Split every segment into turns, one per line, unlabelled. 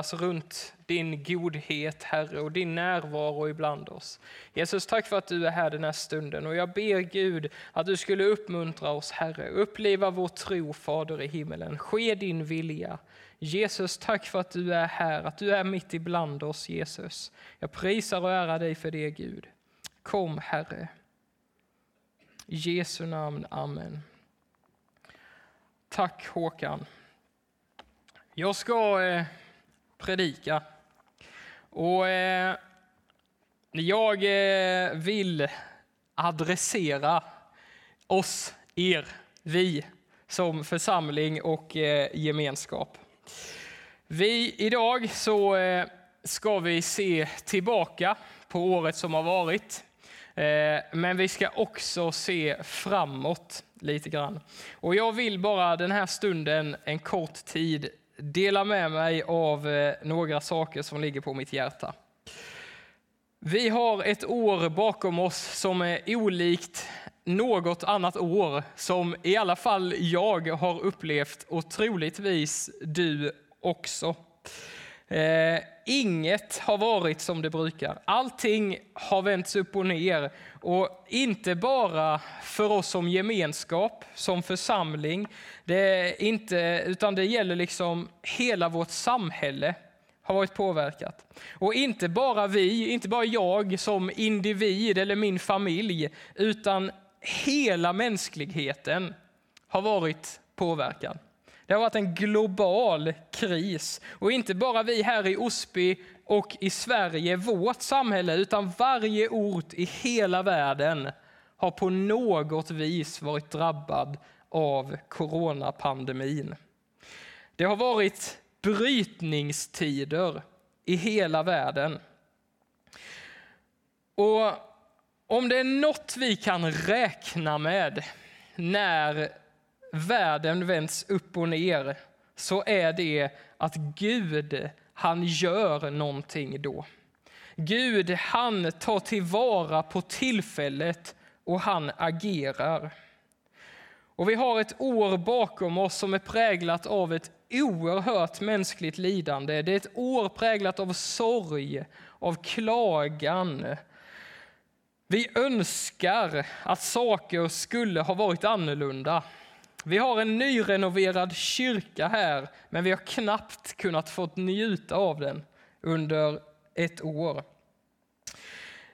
Alltså runt din godhet, Herre, och din närvaro ibland oss. Jesus, tack för att du är här den här stunden och jag ber Gud att du skulle uppmuntra oss, Herre, uppleva vår tro, Fader i himmelen. Ske din vilja. Jesus, tack för att du är här, att du är mitt ibland oss, Jesus. Jag prisar och ärar dig för det, Gud. Kom, Herre. I Jesu namn, Amen. Tack Håkan. Jag ska eh, predika. Och eh, jag eh, vill adressera oss, er, vi som församling och eh, gemenskap. Vi, idag så eh, ska vi se tillbaka på året som har varit. Eh, men vi ska också se framåt lite grann. Och jag vill bara den här stunden, en kort tid, dela med mig av eh, några saker som ligger på mitt hjärta. Vi har ett år bakom oss som är olikt något annat år som i alla fall jag har upplevt och troligtvis du också. Eh, inget har varit som det brukar. Allting har vänts upp och ner. Och inte bara för oss som gemenskap, som församling, det inte, utan det gäller liksom hela vårt samhälle har varit påverkat. Och inte bara vi, inte bara jag som individ eller min familj, utan hela mänskligheten har varit påverkad. Det har varit en global kris. Och inte bara vi här i Osby och i Sverige, vårt samhälle, utan varje ort i hela världen har på något vis varit drabbad av coronapandemin. Det har varit brytningstider i hela världen. Och om det är något vi kan räkna med när världen vänds upp och ner så är det att Gud, han gör någonting då. Gud, han tar tillvara på tillfället och han agerar. Och vi har ett år bakom oss som är präglat av ett oerhört mänskligt lidande. Det är ett år präglat av sorg, av klagan. Vi önskar att saker skulle ha varit annorlunda. Vi har en nyrenoverad kyrka här, men vi har knappt kunnat få njuta av den under ett år.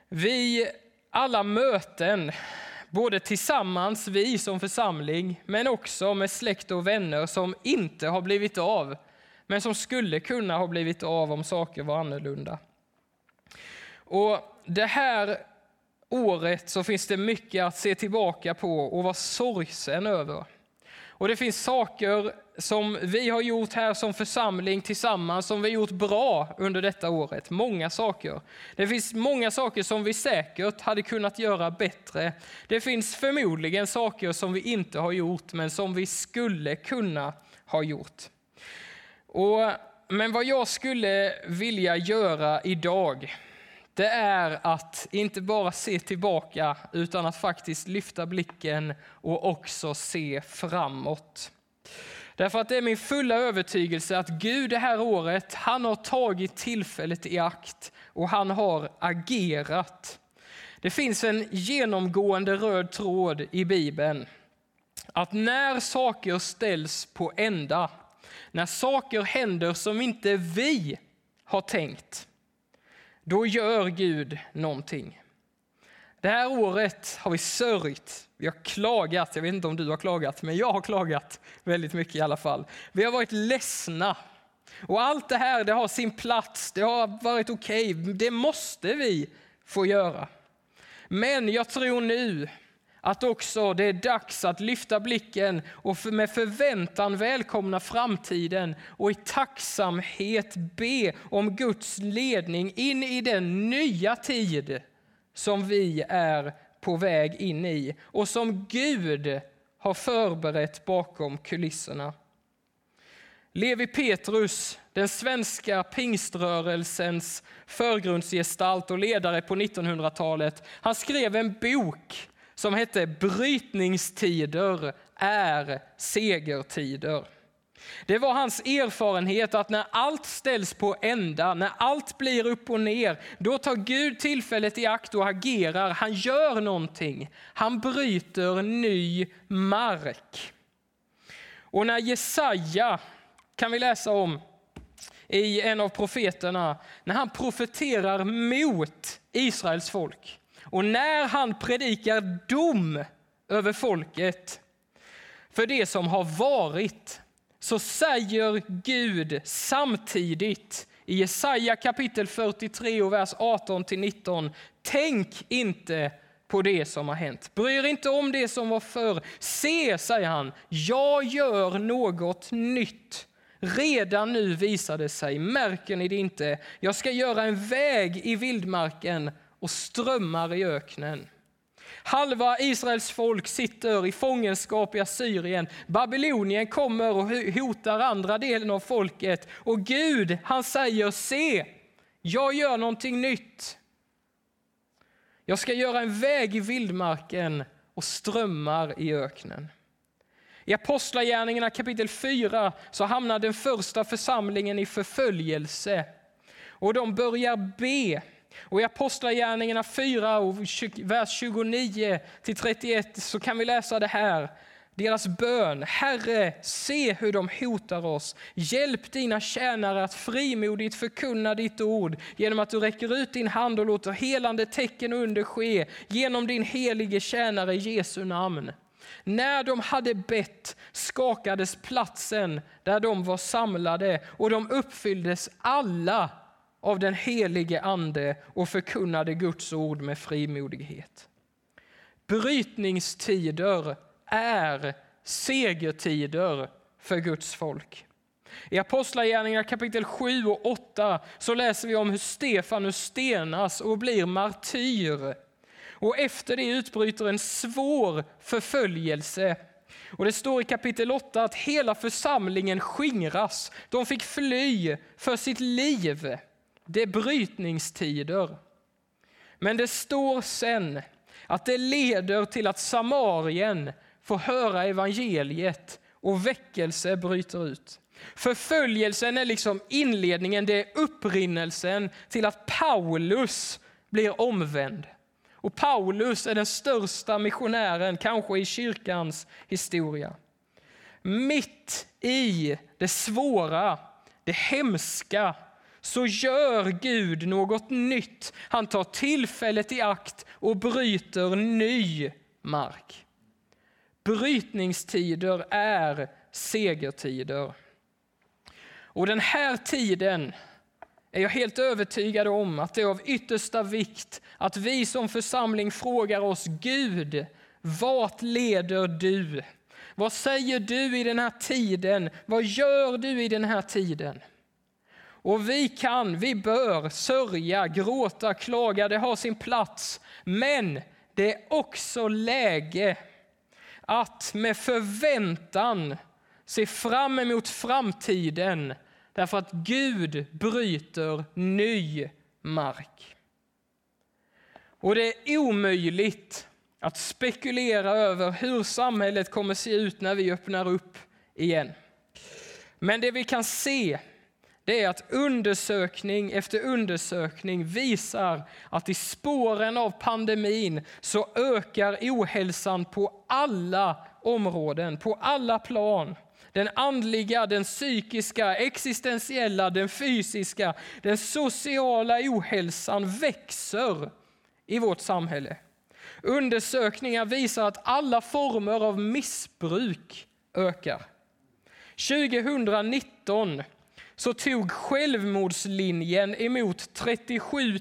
Vi, alla möten, både tillsammans, vi som församling, men också med släkt och vänner som inte har blivit av, men som skulle kunna ha blivit av om saker var annorlunda. Och det här året så finns det mycket att se tillbaka på och vara sorgsen över. Och det finns saker som vi har gjort här som församling tillsammans som vi har gjort bra under detta året. Många saker. Det finns många saker som vi säkert hade kunnat göra bättre. Det finns förmodligen saker som vi inte har gjort men som vi skulle kunna ha gjort. Och, men vad jag skulle vilja göra idag det är att inte bara se tillbaka utan att faktiskt lyfta blicken och också se framåt. Därför att det är min fulla övertygelse att Gud det här året, han har tagit tillfället i akt och han har agerat. Det finns en genomgående röd tråd i Bibeln. Att när saker ställs på ända, när saker händer som inte vi har tänkt, då gör Gud någonting. Det här året har vi sörjt, vi har klagat, jag vet inte om du har klagat, men jag har klagat väldigt mycket i alla fall. Vi har varit ledsna. Och allt det här det har sin plats, det har varit okej, okay. det måste vi få göra. Men jag tror nu att också det är dags att lyfta blicken och med förväntan välkomna framtiden och i tacksamhet be om Guds ledning in i den nya tid som vi är på väg in i och som Gud har förberett bakom kulisserna. Levi Petrus, den svenska pingströrelsens förgrundsgestalt och ledare på 1900-talet, han skrev en bok som hette Brytningstider är segertider. Det var hans erfarenhet att när allt ställs på ända, när allt blir upp och ner, då tar Gud tillfället i akt och agerar. Han gör någonting. Han bryter ny mark. Och när Jesaja, kan vi läsa om i en av profeterna, när han profeterar mot Israels folk och när han predikar dom över folket för det som har varit så säger Gud samtidigt i Jesaja kapitel 43 och vers 18 till 19. Tänk inte på det som har hänt. Bry er inte om det som var förr. Se, säger han, jag gör något nytt. Redan nu visar det sig, märker ni det inte? Jag ska göra en väg i vildmarken och strömmar i öknen. Halva Israels folk sitter i fångenskap i Assyrien. Babylonien kommer och hotar andra delen av folket. Och Gud, han säger, se, jag gör någonting nytt. Jag ska göra en väg i vildmarken och strömmar i öknen. I Apostlagärningarna kapitel 4 så hamnar den första församlingen i förföljelse. Och de börjar be och I Apostlagärningarna 4, och vers 29 till 31 så kan vi läsa det här. Deras bön, Herre, se hur de hotar oss. Hjälp dina tjänare att frimodigt förkunna ditt ord genom att du räcker ut din hand och låter helande tecken och under ske genom din helige tjänare Jesu namn. När de hade bett skakades platsen där de var samlade och de uppfylldes alla av den helige Ande och förkunnade Guds ord med frimodighet. Brytningstider är segertider för Guds folk. I Apostlagärningarna kapitel 7 och 8 så läser vi om hur Stefanus stenas och blir martyr. Och efter det utbryter en svår förföljelse. Och Det står i kapitel 8 att hela församlingen skingras. De fick fly för sitt liv. Det är brytningstider. Men det står sen att det leder till att Samarien får höra evangeliet och väckelse bryter ut. Förföljelsen är liksom inledningen, det är upprinnelsen till att Paulus blir omvänd. Och Paulus är den största missionären, kanske i kyrkans historia. Mitt i det svåra, det hemska, så gör Gud något nytt. Han tar tillfället i akt och bryter ny mark. Brytningstider är segertider. Och den här tiden är jag helt övertygad om att det är av yttersta vikt att vi som församling frågar oss Gud, vart leder du? Vad säger du i den här tiden? Vad gör du i den här tiden? Och vi kan, vi bör sörja, gråta, klaga, det har sin plats. Men det är också läge att med förväntan se fram emot framtiden därför att Gud bryter ny mark. Och det är omöjligt att spekulera över hur samhället kommer se ut när vi öppnar upp igen. Men det vi kan se det är att undersökning efter undersökning visar att i spåren av pandemin så ökar ohälsan på alla områden, på alla plan. Den andliga, den psykiska, existentiella, den fysiska, den sociala ohälsan växer i vårt samhälle. Undersökningar visar att alla former av missbruk ökar. 2019 så tog Självmordslinjen emot 37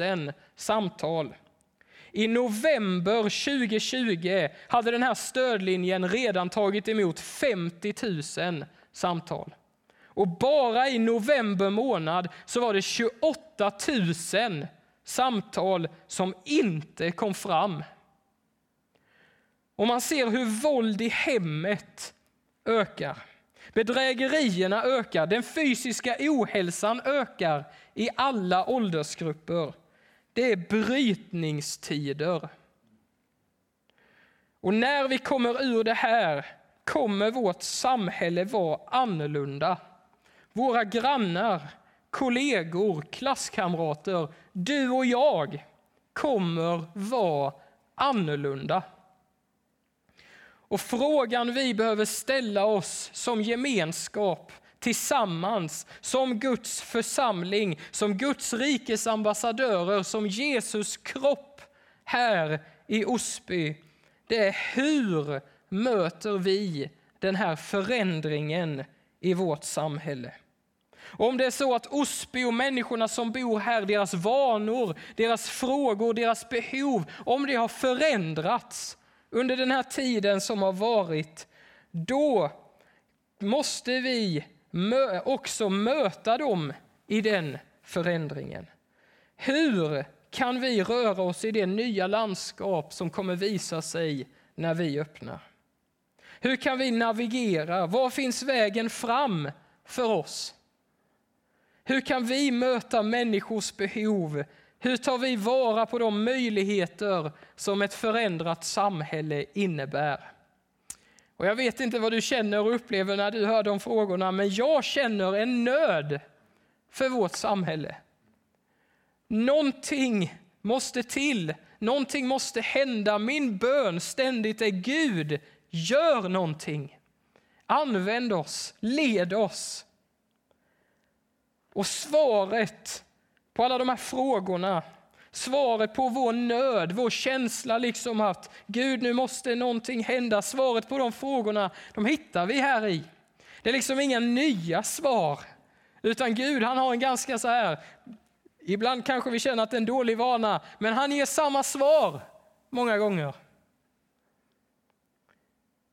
000 samtal. I november 2020 hade den här stödlinjen redan tagit emot 50 000 samtal. Och bara i november månad så var det 28 000 samtal som inte kom fram. Och man ser hur våld i hemmet ökar. Bedrägerierna ökar, den fysiska ohälsan ökar i alla åldersgrupper. Det är brytningstider. Och när vi kommer ur det här kommer vårt samhälle vara annorlunda. Våra grannar, kollegor, klasskamrater, du och jag kommer vara annorlunda. Och frågan vi behöver ställa oss som gemenskap tillsammans, som Guds församling, som Guds rikes ambassadörer, som Jesus kropp här i Osby, det är hur möter vi den här förändringen i vårt samhälle? Och om det är så att Osby och människorna som bor här, deras vanor, deras frågor, deras behov, om det har förändrats under den här tiden som har varit, då måste vi också möta dem i den förändringen. Hur kan vi röra oss i det nya landskap som kommer visa sig när vi öppnar? Hur kan vi navigera? Var finns vägen fram för oss? Hur kan vi möta människors behov? Hur tar vi vara på de möjligheter som ett förändrat samhälle innebär? Och jag vet inte vad du känner och upplever när du hör de frågorna, men jag känner en nöd för vårt samhälle. Någonting måste till, någonting måste hända. Min bön ständigt är Gud, gör någonting. Använd oss, led oss. Och svaret på alla de här frågorna, svaret på vår nöd, vår känsla liksom att Gud, nu måste någonting hända. Svaret på de frågorna, de hittar vi här i. Det är liksom inga nya svar, utan Gud han har en ganska så här, ibland kanske vi känner att det är en dålig vana, men han ger samma svar många gånger.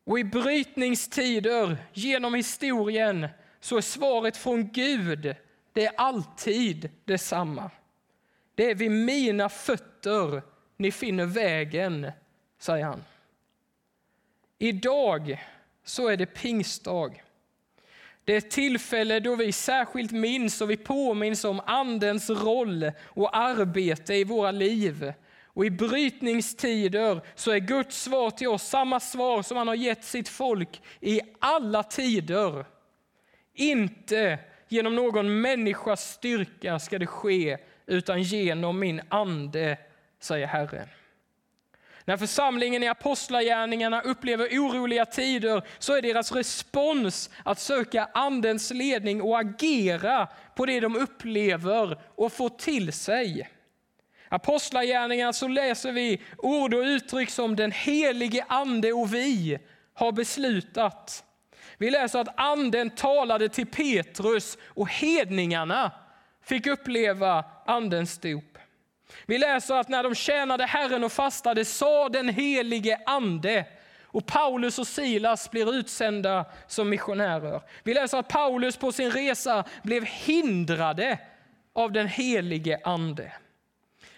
Och i brytningstider genom historien så är svaret från Gud det är alltid detsamma. Det är vid mina fötter ni finner vägen, säger han. Idag så är det pingstdag. Det är ett tillfälle då vi särskilt minns och vi påminns om Andens roll och arbete i våra liv. Och I brytningstider så är Guds svar till oss samma svar som han har gett sitt folk i alla tider. Inte genom någon människas styrka ska det ske, utan genom min ande, säger Herren. När församlingen i Apostlagärningarna upplever oroliga tider så är deras respons att söka Andens ledning och agera på det de upplever och får till sig. Apostlagärningarna så läser vi ord och uttryck som den helige Ande och vi har beslutat. Vi läser att anden talade till Petrus och hedningarna fick uppleva andens dop. Vi läser att när de tjänade Herren och fastade sa den helige ande och Paulus och Silas blir utsända som missionärer. Vi läser att Paulus på sin resa blev hindrade av den helige ande.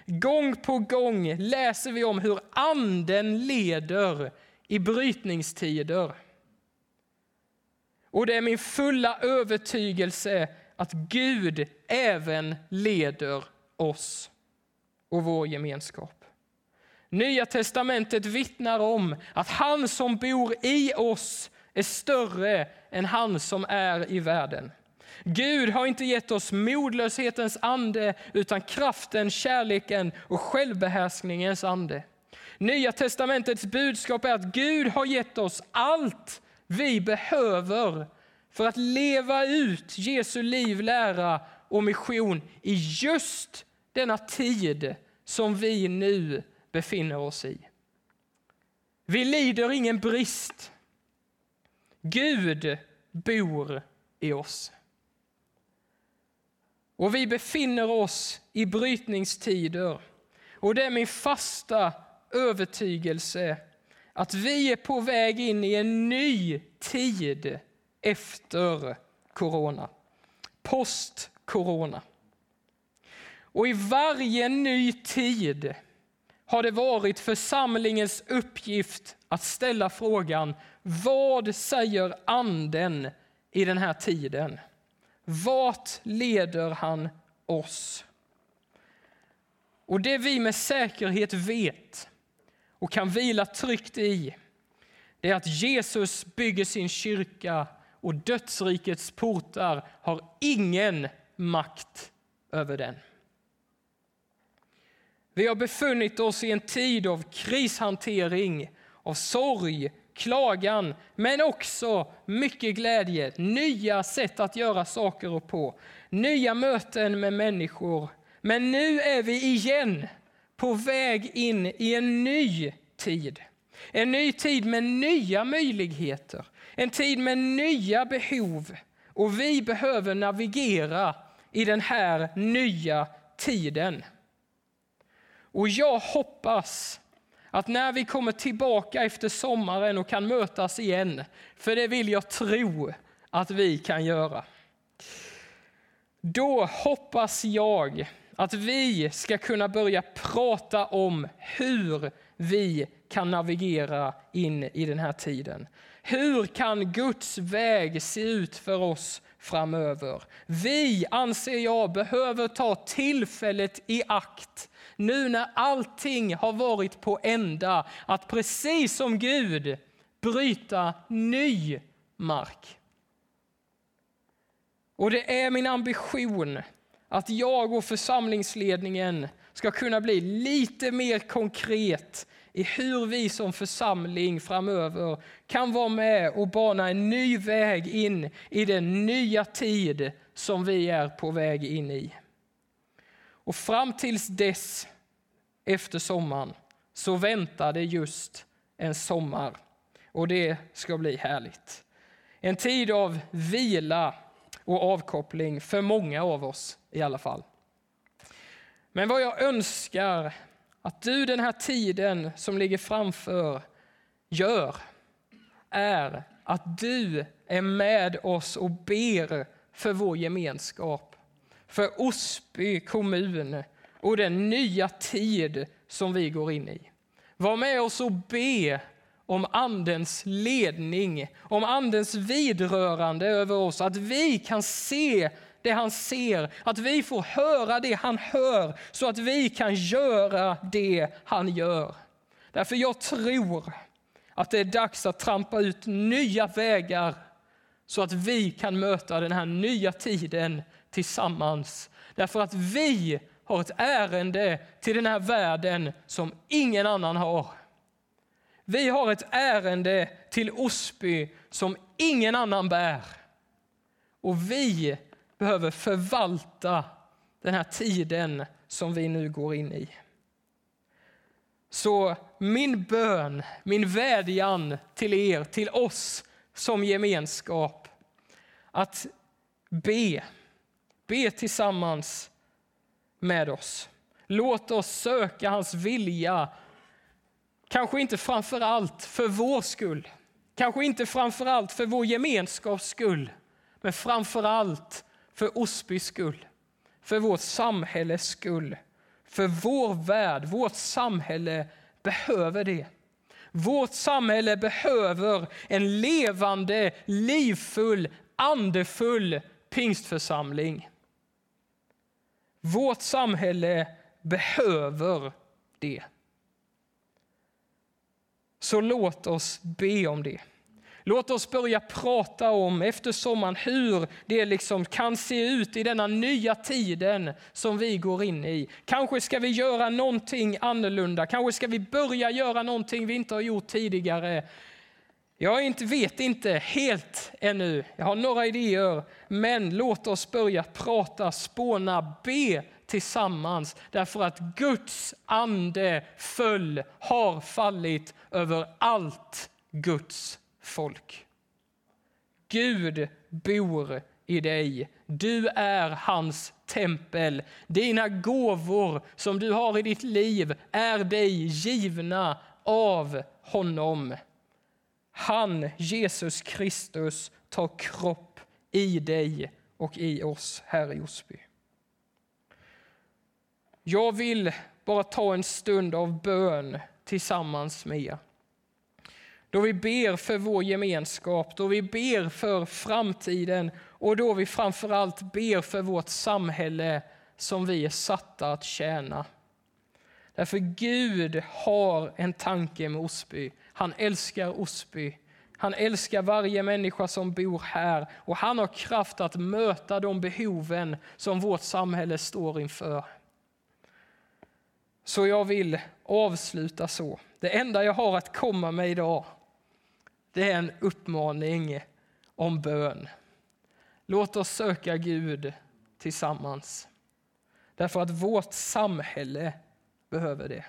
Gång på gång läser vi om hur anden leder i brytningstider. Och det är min fulla övertygelse att Gud även leder oss och vår gemenskap. Nya testamentet vittnar om att han som bor i oss är större än han som är i världen. Gud har inte gett oss modlöshetens ande utan kraften, kärleken och självbehärskningens ande. Nya testamentets budskap är att Gud har gett oss allt vi behöver för att leva ut Jesu liv, lära och mission i just denna tid som vi nu befinner oss i. Vi lider ingen brist. Gud bor i oss. Och vi befinner oss i brytningstider. Och det är min fasta övertygelse att vi är på väg in i en ny tid efter corona. Post-corona. Och i varje ny tid har det varit församlingens uppgift att ställa frågan vad säger anden i den här tiden? Vart leder han oss? Och det vi med säkerhet vet och kan vila tryggt i, det är att Jesus bygger sin kyrka och dödsrikets portar har ingen makt över den. Vi har befunnit oss i en tid av krishantering, av sorg, klagan, men också mycket glädje, nya sätt att göra saker på, nya möten med människor. Men nu är vi igen på väg in i en ny tid. En ny tid med nya möjligheter, en tid med nya behov. Och vi behöver navigera i den här nya tiden. Och jag hoppas att när vi kommer tillbaka efter sommaren och kan mötas igen, för det vill jag tro att vi kan göra. Då hoppas jag att vi ska kunna börja prata om hur vi kan navigera in i den här tiden. Hur kan Guds väg se ut för oss framöver? Vi, anser jag, behöver ta tillfället i akt nu när allting har varit på ända, att precis som Gud bryta ny mark. Och det är min ambition att jag och församlingsledningen ska kunna bli lite mer konkret i hur vi som församling framöver kan vara med och bana en ny väg in i den nya tid som vi är på väg in i. Och fram tills dess, efter sommaren, så väntar det just en sommar. Och det ska bli härligt. En tid av vila och avkoppling för många av oss i alla fall. Men vad jag önskar att du den här tiden som ligger framför gör är att du är med oss och ber för vår gemenskap, för Osby kommun och den nya tid som vi går in i. Var med oss och be om Andens ledning, om Andens vidrörande över oss, att vi kan se det han ser, att vi får höra det han hör så att vi kan göra det han gör. Därför jag tror att det är dags att trampa ut nya vägar så att vi kan möta den här nya tiden tillsammans. Därför att vi har ett ärende till den här världen som ingen annan har. Vi har ett ärende till Osby som ingen annan bär. Och vi behöver förvalta den här tiden som vi nu går in i. Så min bön, min vädjan till er, till oss som gemenskap, att be, be tillsammans med oss. Låt oss söka hans vilja, kanske inte framför allt för vår skull, kanske inte framför allt för vår gemenskaps skull, men framför allt för Osbys skull, för vårt samhälles skull. För vår värld, vårt samhälle behöver det. Vårt samhälle behöver en levande, livfull, andefull pingstförsamling. Vårt samhälle behöver det. Så låt oss be om det. Låt oss börja prata om efter sommaren hur det liksom kan se ut i denna nya tiden som vi går in i. Kanske ska vi göra någonting annorlunda, kanske ska vi börja göra någonting vi inte har gjort tidigare. Jag inte, vet inte helt ännu, jag har några idéer, men låt oss börja prata, spåna, be tillsammans därför att Guds ande föll, har fallit över allt Guds folk. Gud bor i dig. Du är hans tempel. Dina gåvor som du har i ditt liv är dig givna av honom. Han, Jesus Kristus, tar kropp i dig och i oss här i Osby. Jag vill bara ta en stund av bön tillsammans med er. Då vi ber för vår gemenskap, då vi ber för framtiden och då vi framför allt ber för vårt samhälle som vi är satta att tjäna. Därför Gud har en tanke med Osby. Han älskar Osby. Han älskar varje människa som bor här och han har kraft att möta de behoven som vårt samhälle står inför. Så jag vill avsluta så. Det enda jag har att komma med idag, det är en uppmaning om bön. Låt oss söka Gud tillsammans. Därför att vårt samhälle behöver det.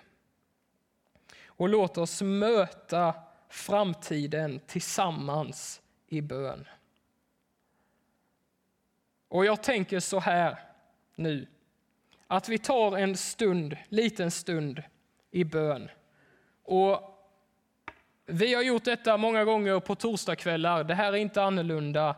Och låt oss möta framtiden tillsammans i bön. Och jag tänker så här nu, att vi tar en stund, liten stund i bön. Och vi har gjort detta många gånger på torsdagskvällar. Det här är inte annorlunda.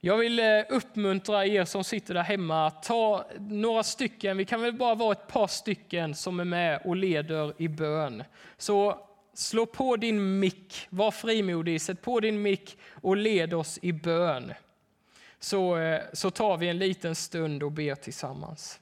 Jag vill eh, uppmuntra er som sitter där hemma att ta några stycken, vi kan väl bara vara ett par stycken som är med och leder i bön. Så slå på din mick, var frimodig, sätt på din mick och led oss i bön. Så, eh, så tar vi en liten stund och ber tillsammans.